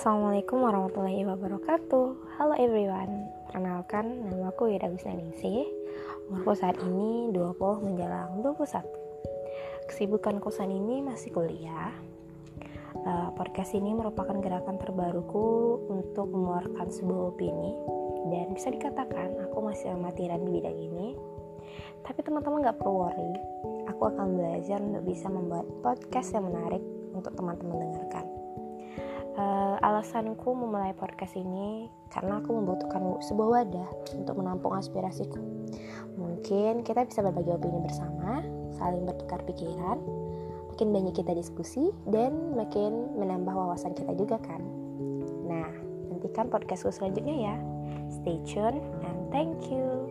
Assalamualaikum warahmatullahi wabarakatuh. Halo everyone Perkenalkan, nama aku Ida Gusnaningsih. Umurku saat ini 20 menjelang 21 Kesibukan kosan ini masih kuliah. Uh, Podcast ini merupakan gerakan terbaruku Untuk mengeluarkan sebuah opini. Dan bisa dikatakan aku masih amatiran di bidang ini. Tapi teman-teman gak perlu worry Aku akan belajar untuk bisa membuat podcast yang menarik Untuk teman-teman dengarkan. Uh, alasanku memulai podcast ini karena aku membutuhkan sebuah wadah untuk menampung aspirasiku. Mungkin kita bisa berbagi opini bersama, saling bertukar pikiran, makin banyak kita diskusi, dan makin menambah wawasan kita juga kan. Nah, nantikan podcastku selanjutnya ya. Stay tune and thank you.